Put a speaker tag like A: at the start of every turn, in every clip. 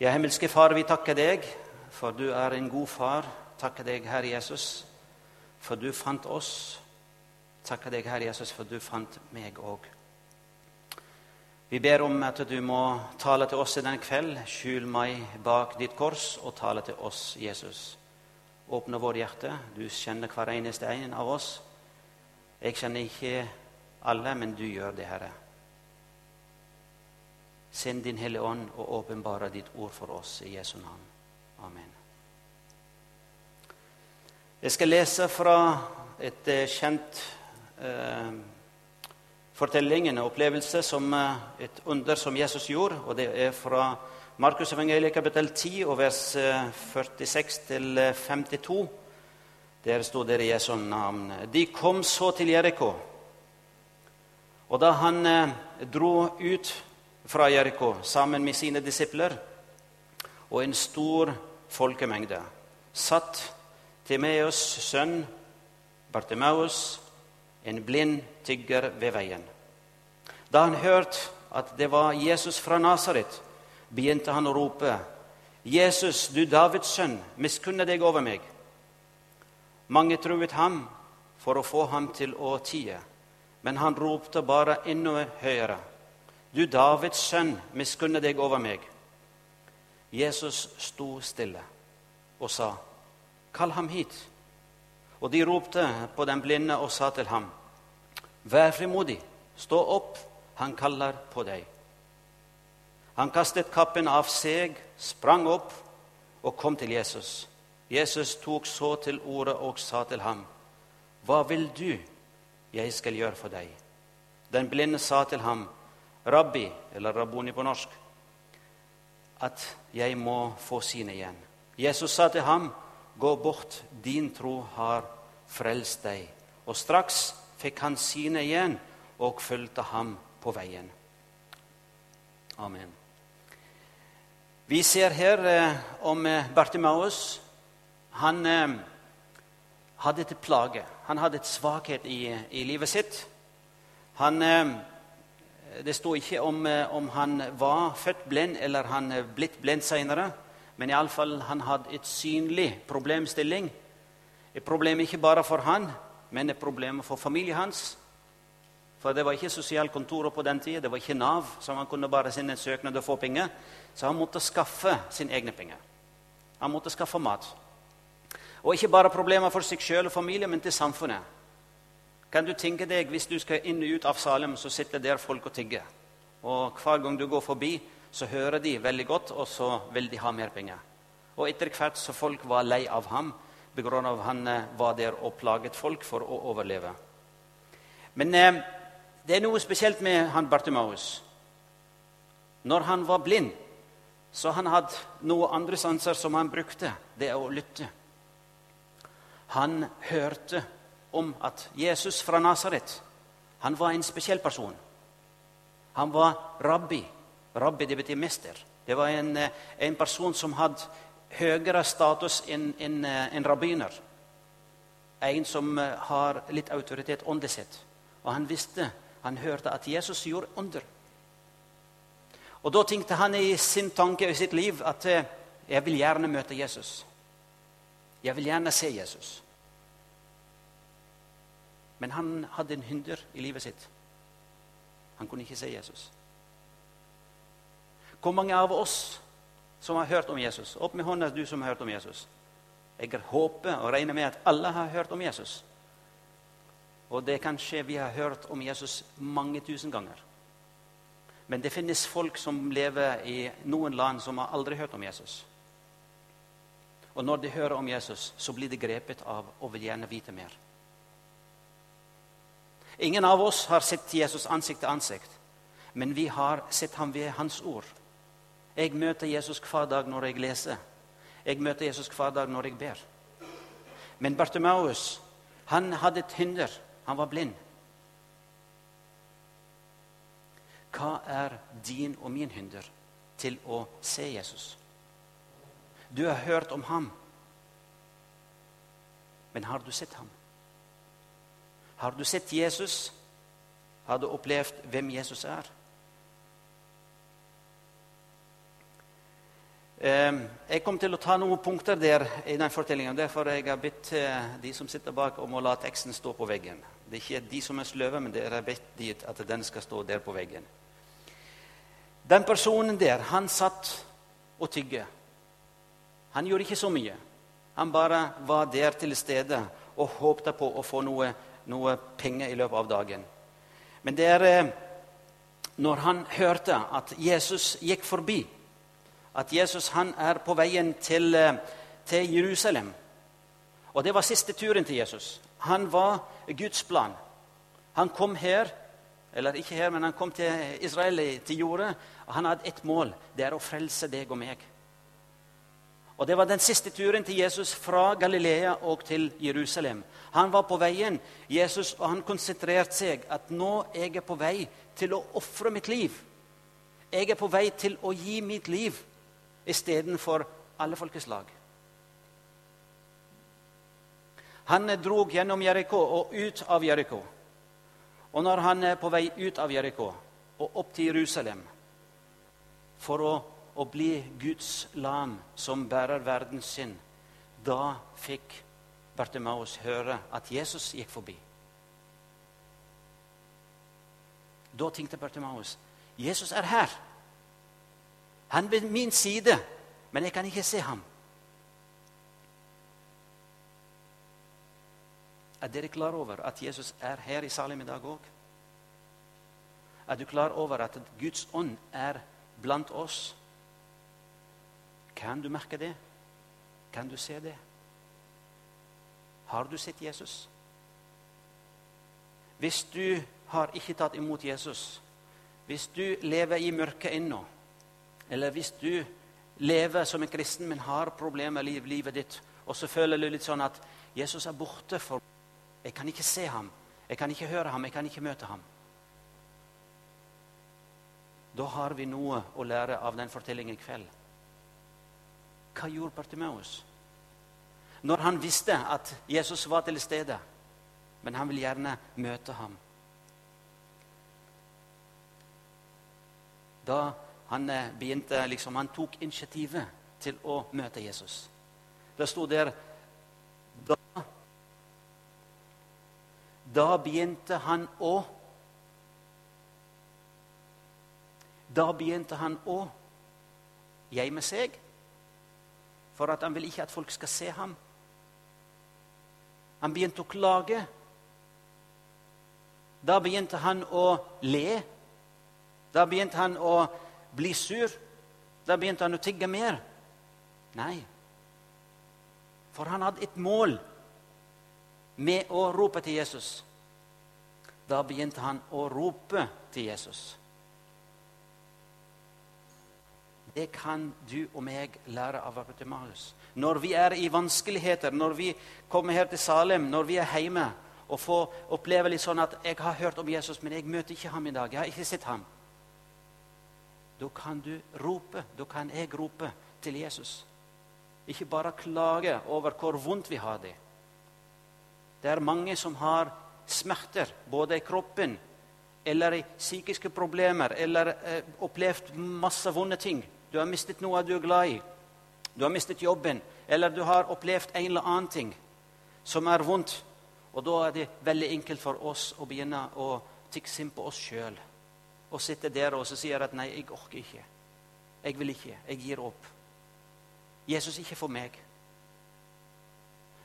A: Ja, himmelske Far, vi takker deg, for du er en god far. Takker deg, Herre Jesus, for du fant oss. Takker deg, Herre Jesus, for du fant meg òg. Vi ber om at du må tale til oss i denne kveld. Skjul meg bak ditt kors og tale til oss, Jesus. Åpne vårt hjerte. Du kjenner hver eneste en av oss. Jeg kjenner ikke alle, men du gjør det, Herre. Send Din Hellige Ånd og åpenbare ditt ord for oss i Jesu navn. Amen. Jeg skal lese fra et eh, kjent eh, fortelling, en opplevelse, som eh, et under som Jesus gjorde. og Det er fra Markus evangeliet kapittel 10 og vers 46 52. Der sto det i Jesu navn. De kom så til Jeriko. Og da han dro ut fra Jeriko sammen med sine disipler og en stor folkemengde. Satt Timeus' sønn Bartimaus, en blind tigger ved veien. Da han hørte at det var Jesus fra Nasaret, begynte han å rope, 'Jesus, du Davids sønn, miskunne deg over meg.' Mange truet ham for å få ham til å tie, men han ropte bare enda høyere. Du Davids sønn, miskunne deg over meg. Jesus sto stille og sa, Kall ham hit. Og de ropte på den blinde og sa til ham, Vær frimodig, stå opp, han kaller på deg. Han kastet kappen av seg, sprang opp og kom til Jesus. Jesus tok så til orde og sa til ham, Hva vil du jeg skal gjøre for deg? Den blinde sa til ham, rabbi, eller rabboni på norsk, at jeg må få sine igjen. Jesus sa til ham, 'Gå bort, din tro har frelst deg.' Og straks fikk han sine igjen og fulgte ham på veien. Amen. Vi ser her eh, om eh, Bartimaus. Han eh, hadde et plage. Han hadde et svakhet i, i livet sitt. Han eh, det står ikke om, eh, om han var født blind eller han er blitt blind senere. Men iallfall han hadde et synlig problemstilling. Et problem ikke bare for han, men et problem for familien hans. For det var ikke sosialkontoret på den tida, det var ikke Nav, så han kunne bare sende en søknad og få penger. Så han måtte skaffe sine egne penger. Han måtte skaffe mat. Og ikke bare problemer for seg sjøl og familien, men til samfunnet. Kan du tenke deg, Hvis du skal inn og ut av Salem, så sitter der folk og tigger. Og Hver gang du går forbi, så hører de veldig godt, og så vil de ha mer penger. Og etter hvert så folk var lei av ham pga. han eh, var der og plaget folk for å overleve. Men eh, det er noe spesielt med han Bartimaus. Når han var blind, så han hadde noen andre sanser som han brukte. Det er å lytte. Han hørte om at Jesus fra Nasaret han var en spesiell person. Han var rabbi. Rabbi det betyr mester. Det var en, eh, en person som hadde høyere status enn en, en eh, rabbiner. En som eh, har litt autoritet åndelig sett. Og han visste, han hørte at Jesus gjorde under. Og Da tenkte han i sin tanke og i sitt liv at jeg vil gjerne møte Jesus. Jeg vil gjerne se Jesus. Men han hadde en hinder i livet sitt. Han kunne ikke se Jesus. Hvor mange av oss som har hørt om Jesus? Opp med hånda, du som har hørt om Jesus. Jeg håper og regner med at alle har hørt om Jesus. Og det kan skje vi har hørt om Jesus mange tusen ganger. Men det finnes folk som lever i noen land som har aldri hørt om Jesus. Og når de hører om Jesus, så blir de grepet av og vil gjerne vite mer. Ingen av oss har sett Jesus ansikt til ansikt, men vi har sett ham ved hans ord. Jeg møter Jesus hver dag når jeg leser. Jeg møter Jesus hver dag når jeg ber. Men Bartimaus han hadde et hinder. Han var blind. Hva er din og min hinder til å se Jesus? Du har hørt om ham, men har du sett ham? Har du sett Jesus? Har du opplevd hvem Jesus er? Eh, jeg kom til å ta noen punkter der i den fortellingen. Derfor har jeg bedt eh, de som sitter bak, om å la teksten stå på veggen. Det er ikke de som er sløve, men dere har bedt dit at den skal stå der på veggen. Den personen der, han satt og tygge. Han gjorde ikke så mye. Han bare var der til stede og håpte på å få noe, noe penger i løpet av dagen. Men det er eh, når han hørte at Jesus gikk forbi, at Jesus han er på veien til, eh, til Jerusalem Og det var siste turen til Jesus. Han var Guds plan. Han kom her, eller ikke her, men han kom til Israel, til jordet. og Han hadde ett mål. Det er å frelse deg og meg. Og Det var den siste turen til Jesus fra Galilea og til Jerusalem. Han var på veien, Jesus, og han konsentrerte seg at nå er jeg på vei til å ofre mitt liv. Jeg er på vei til å gi mitt liv istedenfor alle folkeslag. Han drog gjennom Jeriko og ut av Jeriko. Og når han er på vei ut av Jeriko og opp til Jerusalem for å å bli Guds lam som bærer verden sin, da fikk Bartimaus høre at Jesus gikk forbi. Da tenkte Bartimaus Jesus er her. Han er ved min side, men jeg kan ikke se ham. Er dere klar over at Jesus er her i salen i dag òg? Er du klar over at Guds ånd er blant oss? Kan du merke det? Kan du se det? Har du sett Jesus? Hvis du har ikke tatt imot Jesus, hvis du lever i mørket ennå, eller hvis du lever som en kristen, men har problemer i livet ditt, og så føler du litt sånn at Jesus er borte for Jeg kan ikke se ham, jeg kan ikke høre ham, jeg kan ikke møte ham. Da har vi noe å lære av den fortellingen i kveld. Hva gjorde Bartimeus? Når han visste at Jesus var til stede, men han ville gjerne møte ham. Da han eh, begynte, liksom, han tok initiativet til å møte Jesus. Det sto der da, da begynte han å Da begynte han å gjemme seg for at han vil ikke at folk skal se ham. Han begynte å klage. Da begynte han å le. Da begynte han å bli sur. Da begynte han å tigge mer. Nei. For han hadde et mål med å rope til Jesus. Da begynte han å rope til Jesus. Det kan du og meg lære av Bartimaeus. Når vi er i vanskeligheter, når vi kommer her til Salem, når vi er hjemme og får oppleve litt sånn at 'Jeg har hørt om Jesus, men jeg møter ikke ham i dag.' 'Jeg har ikke sett ham.' Da kan du rope. Da kan jeg rope til Jesus. Ikke bare klage over hvor vondt vi har det. Det er mange som har smerter, både i kroppen eller i psykiske problemer, eller eh, opplevd masse vonde ting. Du har mistet noe du er glad i. Du har mistet jobben, eller du har opplevd en eller annen ting som er vondt. Og da er det veldig enkelt for oss å begynne å tikse inn på oss sjøl. Og sitte der og sier at 'nei, jeg orker ikke'. 'Jeg vil ikke. Jeg gir opp'. Jesus ikke for meg.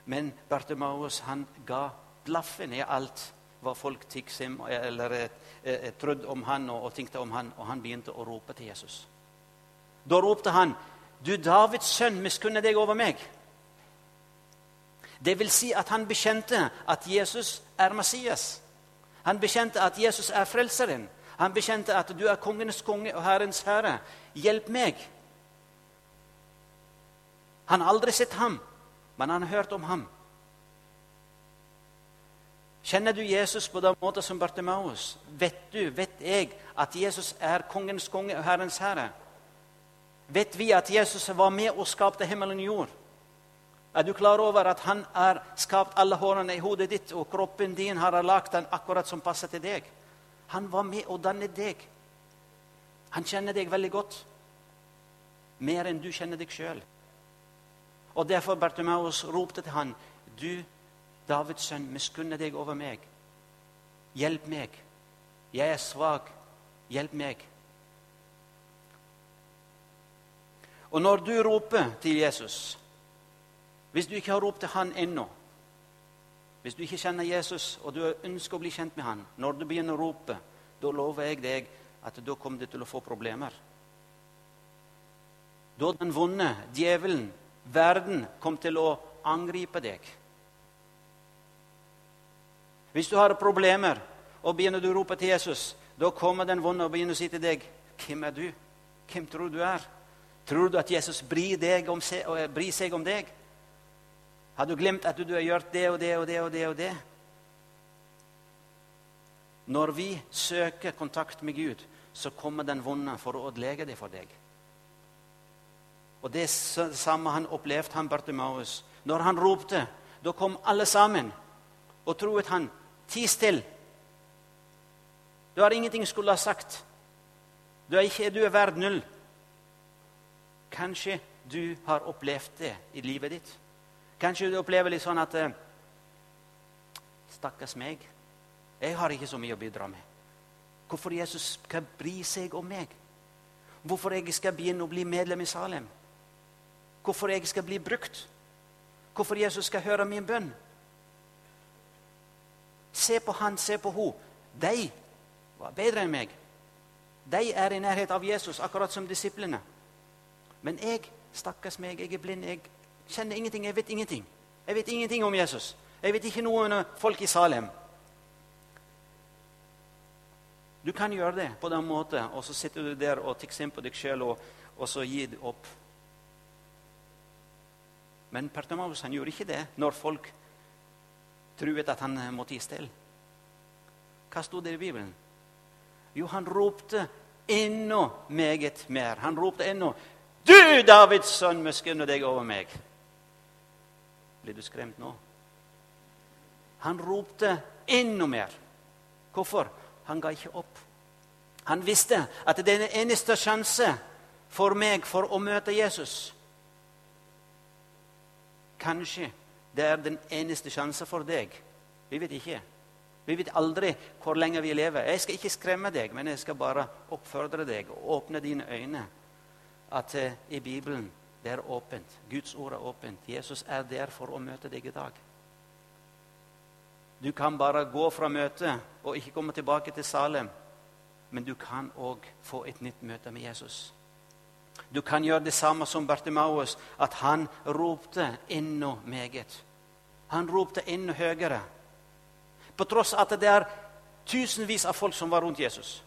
A: Men Bartimaeus han ga blaffen i alt hva folk tiksim, eller eh, eh, trodde om han og, og tenkte om han, og han begynte å rope til Jesus. Da ropte han, 'Du Davids sønn, miskunne deg over meg.' Det vil si at han bekjente at Jesus er Messias. Han bekjente at Jesus er frelseren. Han bekjente at du er kongenes konge og Herrens herre. Hjelp meg. Han har aldri sett ham, men han har hørt om ham. Kjenner du Jesus på den måten som Bartimaus? Vet du, vet jeg, at Jesus er kongens konge og Herrens herre? Vet vi at Jesus var med og skapte himmelen og jord. Er du klar over at han har skapt alle hårene i hodet ditt, og kroppen din har lagd den akkurat som passer til deg? Han var med og dannet deg. Han kjenner deg veldig godt. mer enn du kjenner deg sjøl. Og derfor Bartimaus ropte til han, Du, Davids sønn, miskunne deg over meg. Hjelp meg. Jeg er svak. Hjelp meg. Og når du roper til Jesus Hvis du ikke har ropt til han ennå Hvis du ikke kjenner Jesus og du ønsker å bli kjent med han, når du begynner å rope, da lover jeg deg at da kommer du til å få problemer. Da den vonde, djevelen, verden, kom til å angripe deg. Hvis du har problemer og begynner du å rope til Jesus, da kommer den vonde og begynner å si til deg Hvem er du? Hvem tror du er? Tror du at Jesus bryr, seg, bryr seg om deg? Har du glemt at du har gjort det og det og det og det? og det? Når vi søker kontakt med Gud, så kommer den vonde for å ødelegge det for deg. Og Det samme han opplevde, han Bartimaus. Når han ropte, da kom alle sammen og troet han. Ti still. Du har ingenting skulle ha sagt. Du er, ikke, du er verd null. Kanskje du har opplevd det i livet ditt. Kanskje du opplever litt sånn at eh, Stakkars meg. Jeg har ikke så mye å bidra med. Hvorfor Jesus skal bry seg om meg? Hvorfor jeg skal begynne å bli medlem i Salem? Hvorfor jeg skal bli brukt? Hvorfor Jesus skal høre min bønn? Se på han, se på hun. De var bedre enn meg. De er i nærhet av Jesus, akkurat som disiplene. Men jeg, stakkars meg, jeg er blind. Jeg kjenner ingenting, jeg vet ingenting. Jeg vet ingenting om Jesus. Jeg vet ikke noe om folk i Salem. Du kan gjøre det på den måten, og så sitter du der og tikser inn på deg sjøl og, og, så gir du opp. Men Pertamaus han gjorde ikke det når folk truet at han måtte gi stell. Hva sto det i Bibelen? Jo, han ropte enda meget mer. Han ropte enda 'Du, Davids sønn, miskunne deg over meg.' Blir du skremt nå? Han ropte enda mer. Hvorfor? Han ga ikke opp. Han visste at det er den eneste sjanse for meg for å møte Jesus. Kanskje det er den eneste sjanse for deg. Vi vet ikke. Vi vet aldri hvor lenge vi lever. Jeg skal ikke skremme deg, men jeg skal bare oppfordre deg og åpne dine øyne. At uh, i Bibelen det er åpent. Guds ord er åpent. Jesus er der for å møte deg i dag. Du kan bare gå fra møtet og ikke komme tilbake til Salem. Men du kan òg få et nytt møte med Jesus. Du kan gjøre det samme som Bartimaus, at han ropte enda meget. Han ropte enda høyere. På tross at det er tusenvis av folk som var rundt Jesus.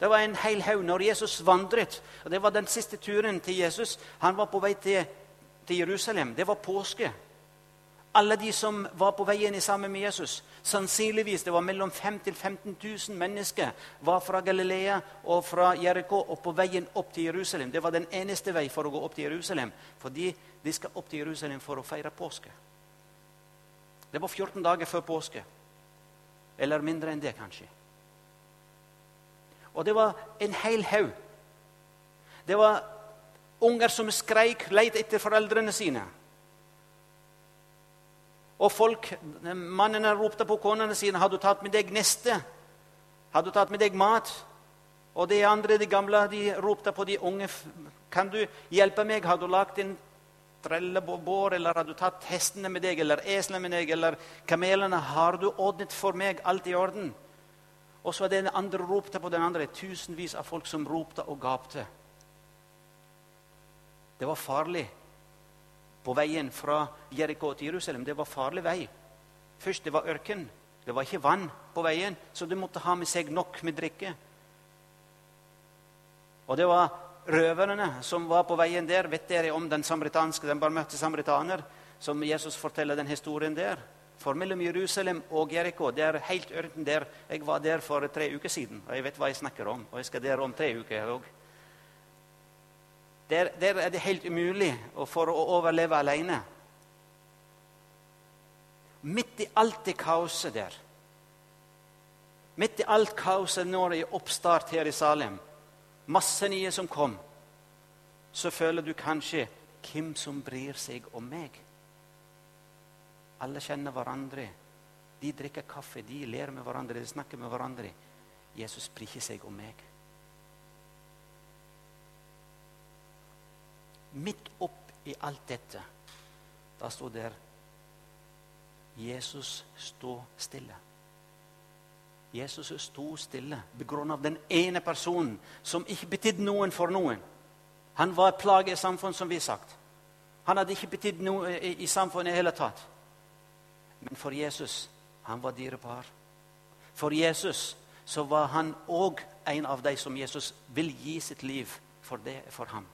A: Det var en hel haug når Jesus vandret. og Det var den siste turen til Jesus. Han var på vei til, til Jerusalem. Det var påske alle de som var på veien sammen med Jesus. Sannsynligvis det var mellom 5 000 15 000 mennesker var fra Galilea og fra Jeriko og på veien opp til Jerusalem. Det var den eneste vei for å gå opp til Jerusalem. Fordi de skal opp til Jerusalem for å feire påske. Det var 14 dager før påske. Eller mindre enn det, kanskje. Og det var en hel haug. Det var unger som skreik, lette etter foreldrene sine. Og folk, Mannene ropte på konene sine. 'Har du tatt med deg neste?' 'Har du tatt med deg mat?' Og de andre, de gamle, de ropte på de unge. 'Kan du hjelpe meg? Har du lagd en trellebår?' 'Eller har du tatt hestene med deg?' 'Eller eslene med deg?' 'Eller kamelene?' 'Har du ordnet for meg alt i orden?' Og så er det den andre ropte på den andre. Tusenvis av folk som ropte og gapte. Det var farlig på veien fra Jeriko til Jerusalem. Det var farlig vei. Først det var ørken. Det var ikke vann på veien, så de måtte ha med seg nok med drikke. Og det var røverne som var på veien der. Vet dere om den samaritanske, den barmhjertige samaritaner? Som Jesus forteller den historien der. For mellom Jerusalem og Jeriko det er helt ørken der. Jeg var der for tre uker siden, og jeg vet hva jeg snakker om. Og jeg skal der om tre uker òg. Der, der er det helt umulig for å overleve alene. Midt i alt det kaoset der, midt i alt kaoset når det er oppstart her i Salem, masse nye som kom, så føler du kanskje hvem som bryr seg om meg. Alle kjenner hverandre. De drikker kaffe, de ler med hverandre, de snakker med hverandre. Jesus bryr ikke seg om meg. Midt opp i alt dette, da sto der Jesus stå stille. Jesus sto stille begrunnet av den ene personen som ikke betydde noen for noen. Han var et plage i samfunnet, som vi har sagt. Han hadde ikke betydd noe i samfunnet i hele tatt. Men for Jesus, han var dyrebar. For Jesus så var han òg en av de som Jesus vil gi sitt liv for det for ham.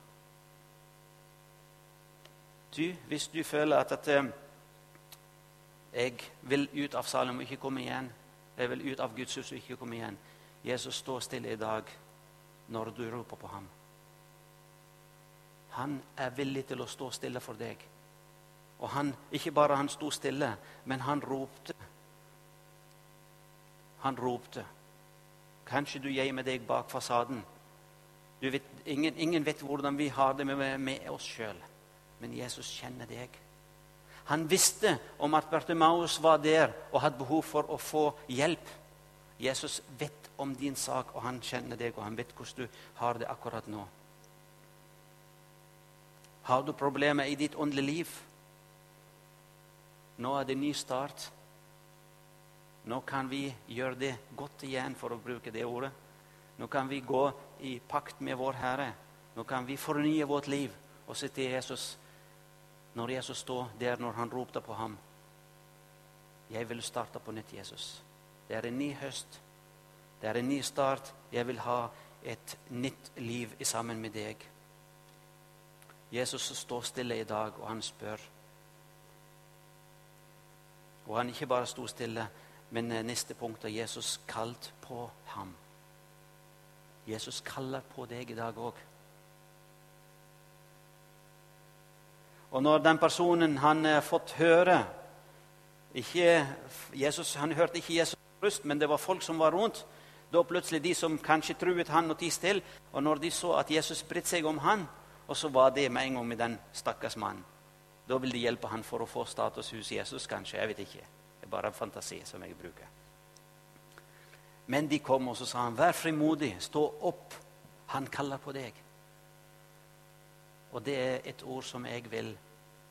A: Du, hvis du føler at, at eh, jeg vil ut av salen og ikke komme igjen, jeg vil ut av Guds hus og ikke komme igjen Jesus, stå stille i dag når du roper på ham. Han er villig til å stå stille for deg. Og han, ikke bare han sto stille, men han ropte. Han ropte. Kanskje du gjemmer deg bak fasaden. Vet, ingen, ingen, vet hvordan vi har det med, med oss sjøl, men Jesus kjenner deg. Han visste om at Bertimaus var der og hadde behov for å få hjelp. Jesus vet om din sak, og han kjenner deg, og han vet hvordan du har det akkurat nå. Har du problemer i ditt åndelige liv? Nå er det ny start. Nå kan vi gjøre det godt igjen, for å bruke det ordet. Nå kan vi gå i pakt med vår Herre. Nå kan vi fornye vårt liv og se til Jesus når Jesus står der når han ropte på ham. Jeg vil starte på nytt, Jesus. Det er en ny høst. Det er en ny start. Jeg vil ha et nytt liv sammen med deg. Jesus står stille i dag, og han spør. Og han ikke bare sto stille, men eh, neste punkt er Jesus kalt på ham. Jesus kaller på deg i dag òg. Og når den personen han har fått høre ikke, Jesus, Han hørte ikke Jesus røst, men det var folk som var rundt. Da plutselig de som kanskje truet han og tis til, og når de så at Jesus spredte seg om han, og så var det med en gang med den stakkars mannen. Da vil de hjelpe han for å få status hos Jesus, kanskje. Jeg vet ikke. Det er bare en fantasi som jeg bruker. Men de kom, og så sa han, 'Vær frimodig. Stå opp. Han kaller på deg.' Og det er et ord som jeg vil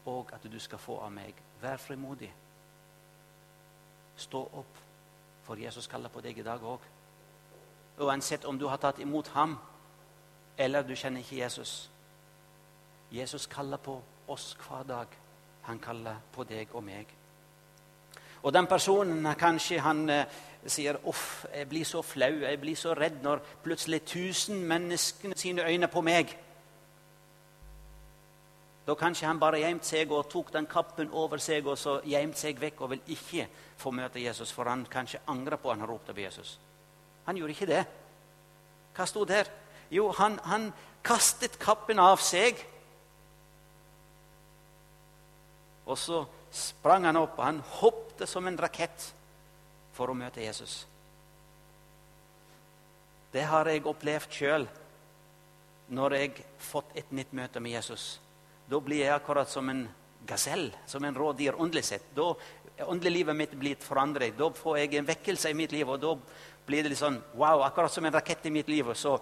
A: òg at du skal få av meg. Vær frimodig. Stå opp, for Jesus kaller på deg i dag òg. Uansett om du har tatt imot ham, eller du kjenner ikke Jesus. Jesus kaller på oss hver dag. Han kaller på deg og meg. Og den personen kanskje han eh, sier uff, jeg blir så flau, jeg blir så redd når plutselig tusen menneskene sine øyne på meg. Da kanskje han bare gjemte seg og tok den kappen over seg og så gjemte seg vekk og vil ikke få møte Jesus, for han kanskje angrer på at han ropte på Jesus. Han gjorde ikke det. Hva sto der? Jo, han, han kastet kappen av seg Og så sprang han opp, og han hoppet som en rakett for å møte Jesus. Det har jeg opplevd sjøl når jeg har fått et nytt møte med Jesus. Da blir jeg akkurat som en gasell, som en rådyr åndelig sett. Da åndelig livet mitt blitt forandret. Da får jeg en vekkelse i mitt liv, og da blir det litt sånn wow, akkurat som en rakett i mitt liv. Og så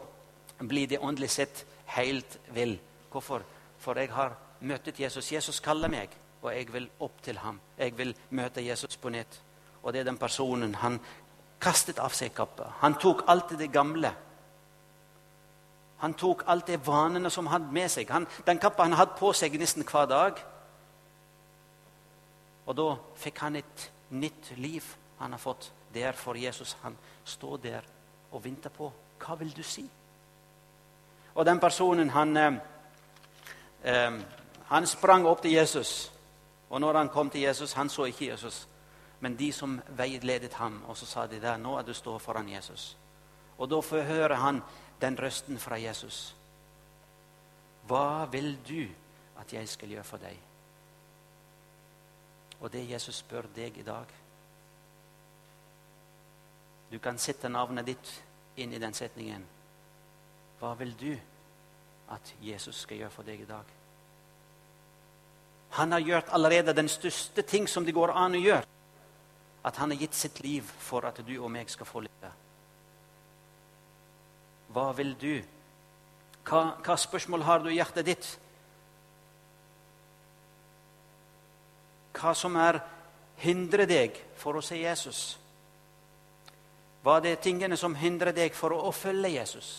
A: blir det åndelig sett helt vill. Hvorfor? For jeg har møtt Jesus. Jesus kaller meg og jeg vil opp til ham. Jeg vil møte Jesus på nytt. Og det er den personen. Han kastet av seg kappa. Han tok alt det gamle. Han tok alt det vanene som han hadde med seg. Han, den kappa han hadde på seg nesten hver dag. Og da fikk han et nytt liv han har fått der for Jesus. Han står der og venter på hva vil du si? Og den personen, han, eh, eh, han sprang opp til Jesus. Og når han kom til Jesus, han så ikke Jesus, men de som veiledet ham. Og så sa de der, nå er du stå foran Jesus. Og da forhører han den røsten fra Jesus. Hva vil du at jeg skal gjøre for deg? Og det Jesus spør deg i dag Du kan sette navnet ditt inn i den setningen. Hva vil du at Jesus skal gjøre for deg i dag? Han har gjort allerede den største ting som det går an å gjøre. At han har gitt sitt liv for at du og meg skal få leve. Hva vil du? Hva, hva spørsmål har du i hjertet ditt? Hva som er hindrer deg for å se Jesus? Hva er det tingene som hindrer deg for å følge Jesus?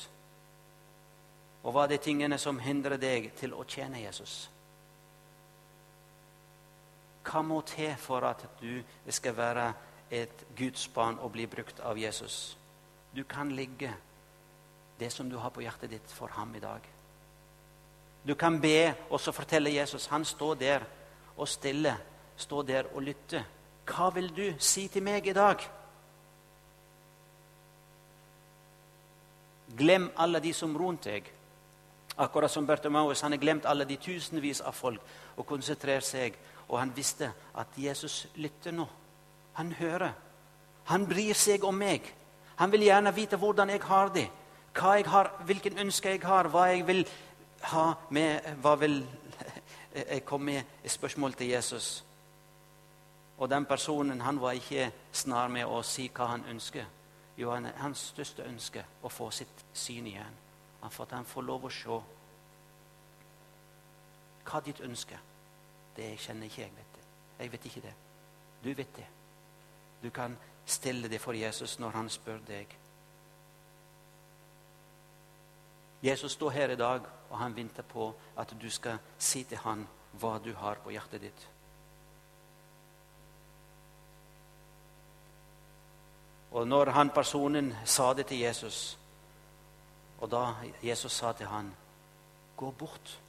A: Og hva er det tingene som hindrer deg til å tjene Jesus? Hva må til for at du skal være et Guds barn og bli brukt av Jesus? Du kan ligge det som du har på hjertet ditt, for ham i dag. Du kan be og så fortelle Jesus. Han står der og stille, står der og lytter. Hva vil du si til meg i dag? Glem alle de som rundt deg. Akkurat som Bertemaus. Han har glemt alle de tusenvis av folk og konsentrerer seg og han visste at Jesus lytter nå. Han hører. Han bryr seg om meg. Han vil gjerne vite hvordan jeg har det, hva jeg har, hvilken ønske jeg har, hva jeg vil ha med Hva vil jeg komme med spørsmål til Jesus? Og den personen han var ikke snar med å si hva han ønsker. Jo, han, hans største ønske å få sitt syn igjen. For at han får lov å se hva ditt ønske er. Det kjenner ikke jeg. vet det. Jeg vet ikke det. Du vet det. Du kan stille det for Jesus når han spør deg. Jesus står her i dag, og han venter på at du skal si til han hva du har på hjertet ditt. Og når han personen sa det til Jesus, og da Jesus sa til han, 'Gå bort'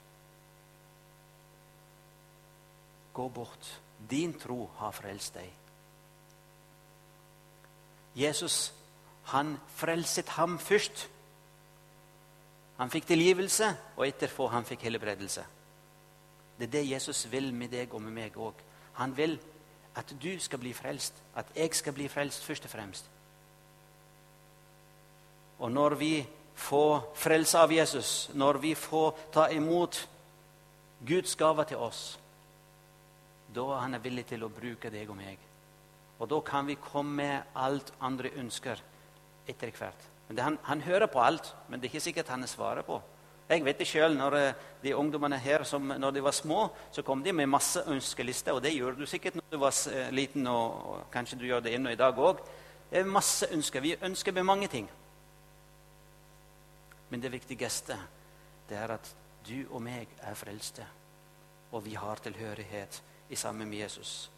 A: Gå bort. Din tro har frelst deg. Jesus, han frelset ham først. Han fikk tilgivelse, og etterpå han fikk helbredelse. Det er det Jesus vil med deg og med meg òg. Han vil at du skal bli frelst, at jeg skal bli frelst først og fremst. Og når vi får frelse av Jesus, når vi får ta imot Guds gave til oss, da er han villig til å bruke deg og meg. Og da kan vi komme med alt andre ønsker etter hvert. Men han, han, hører på alt, men det er ikke sikkert han svarer på. Jeg vet det sjøl. Når eh, de ungdommene her som, når de var små, så kom de med masse ønskelister. Og det gjorde du sikkert når du var eh, liten, og, og kanskje du gjør det ennå i dag òg. Det er masse ønsker. Vi ønsker med mange ting. Men det viktigste det er at du og meg er frelste, og vi har tilhørighet i sammen med Jesus.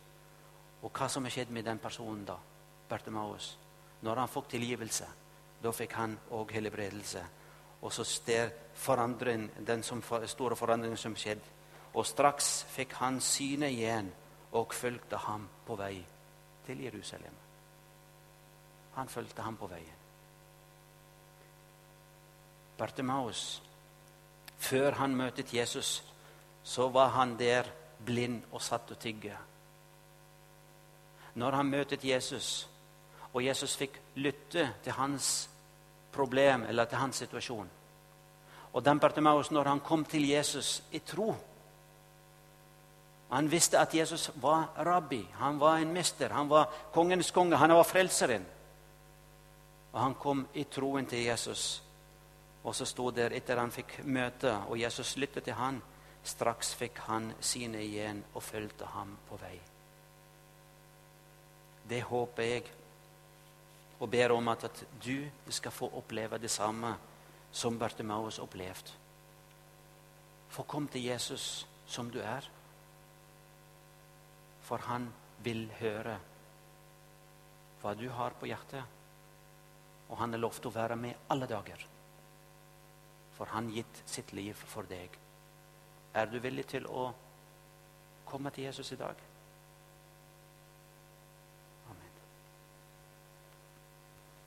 A: Og hva som har skjedd med den personen da, Bertemaus. Når han fikk tilgivelse, da fikk han òg helbredelse. Og så der forandring, den som, store forandringen som skjedde. Og straks fikk han synet igjen og fulgte ham på vei til Jerusalem. Han fulgte ham på veien. Bartimaus, før han møtte Jesus, så var han der blind og satt og tygge. Når han møtet Jesus, og Jesus fikk lytte til hans problem eller til hans situasjon Og den Bartimaeus, når han kom til Jesus i tro Han visste at Jesus var rabbi, han var en mester, han var kongens konge, han var frelseren. Og han kom i troen til Jesus. Og så sto der etter han fikk møte, og Jesus lyttet til han, Straks fikk han sine igjen og fulgte ham på vei. Det håper jeg og ber om at, at du skal få oppleve det samme som Bartimaus opplevde. Få komme til Jesus som du er. For han vil høre hva du har på hjertet. Og han er lovt å være med alle dager. For han gitt sitt liv for deg. Er du villig til å komme til Jesus i dag?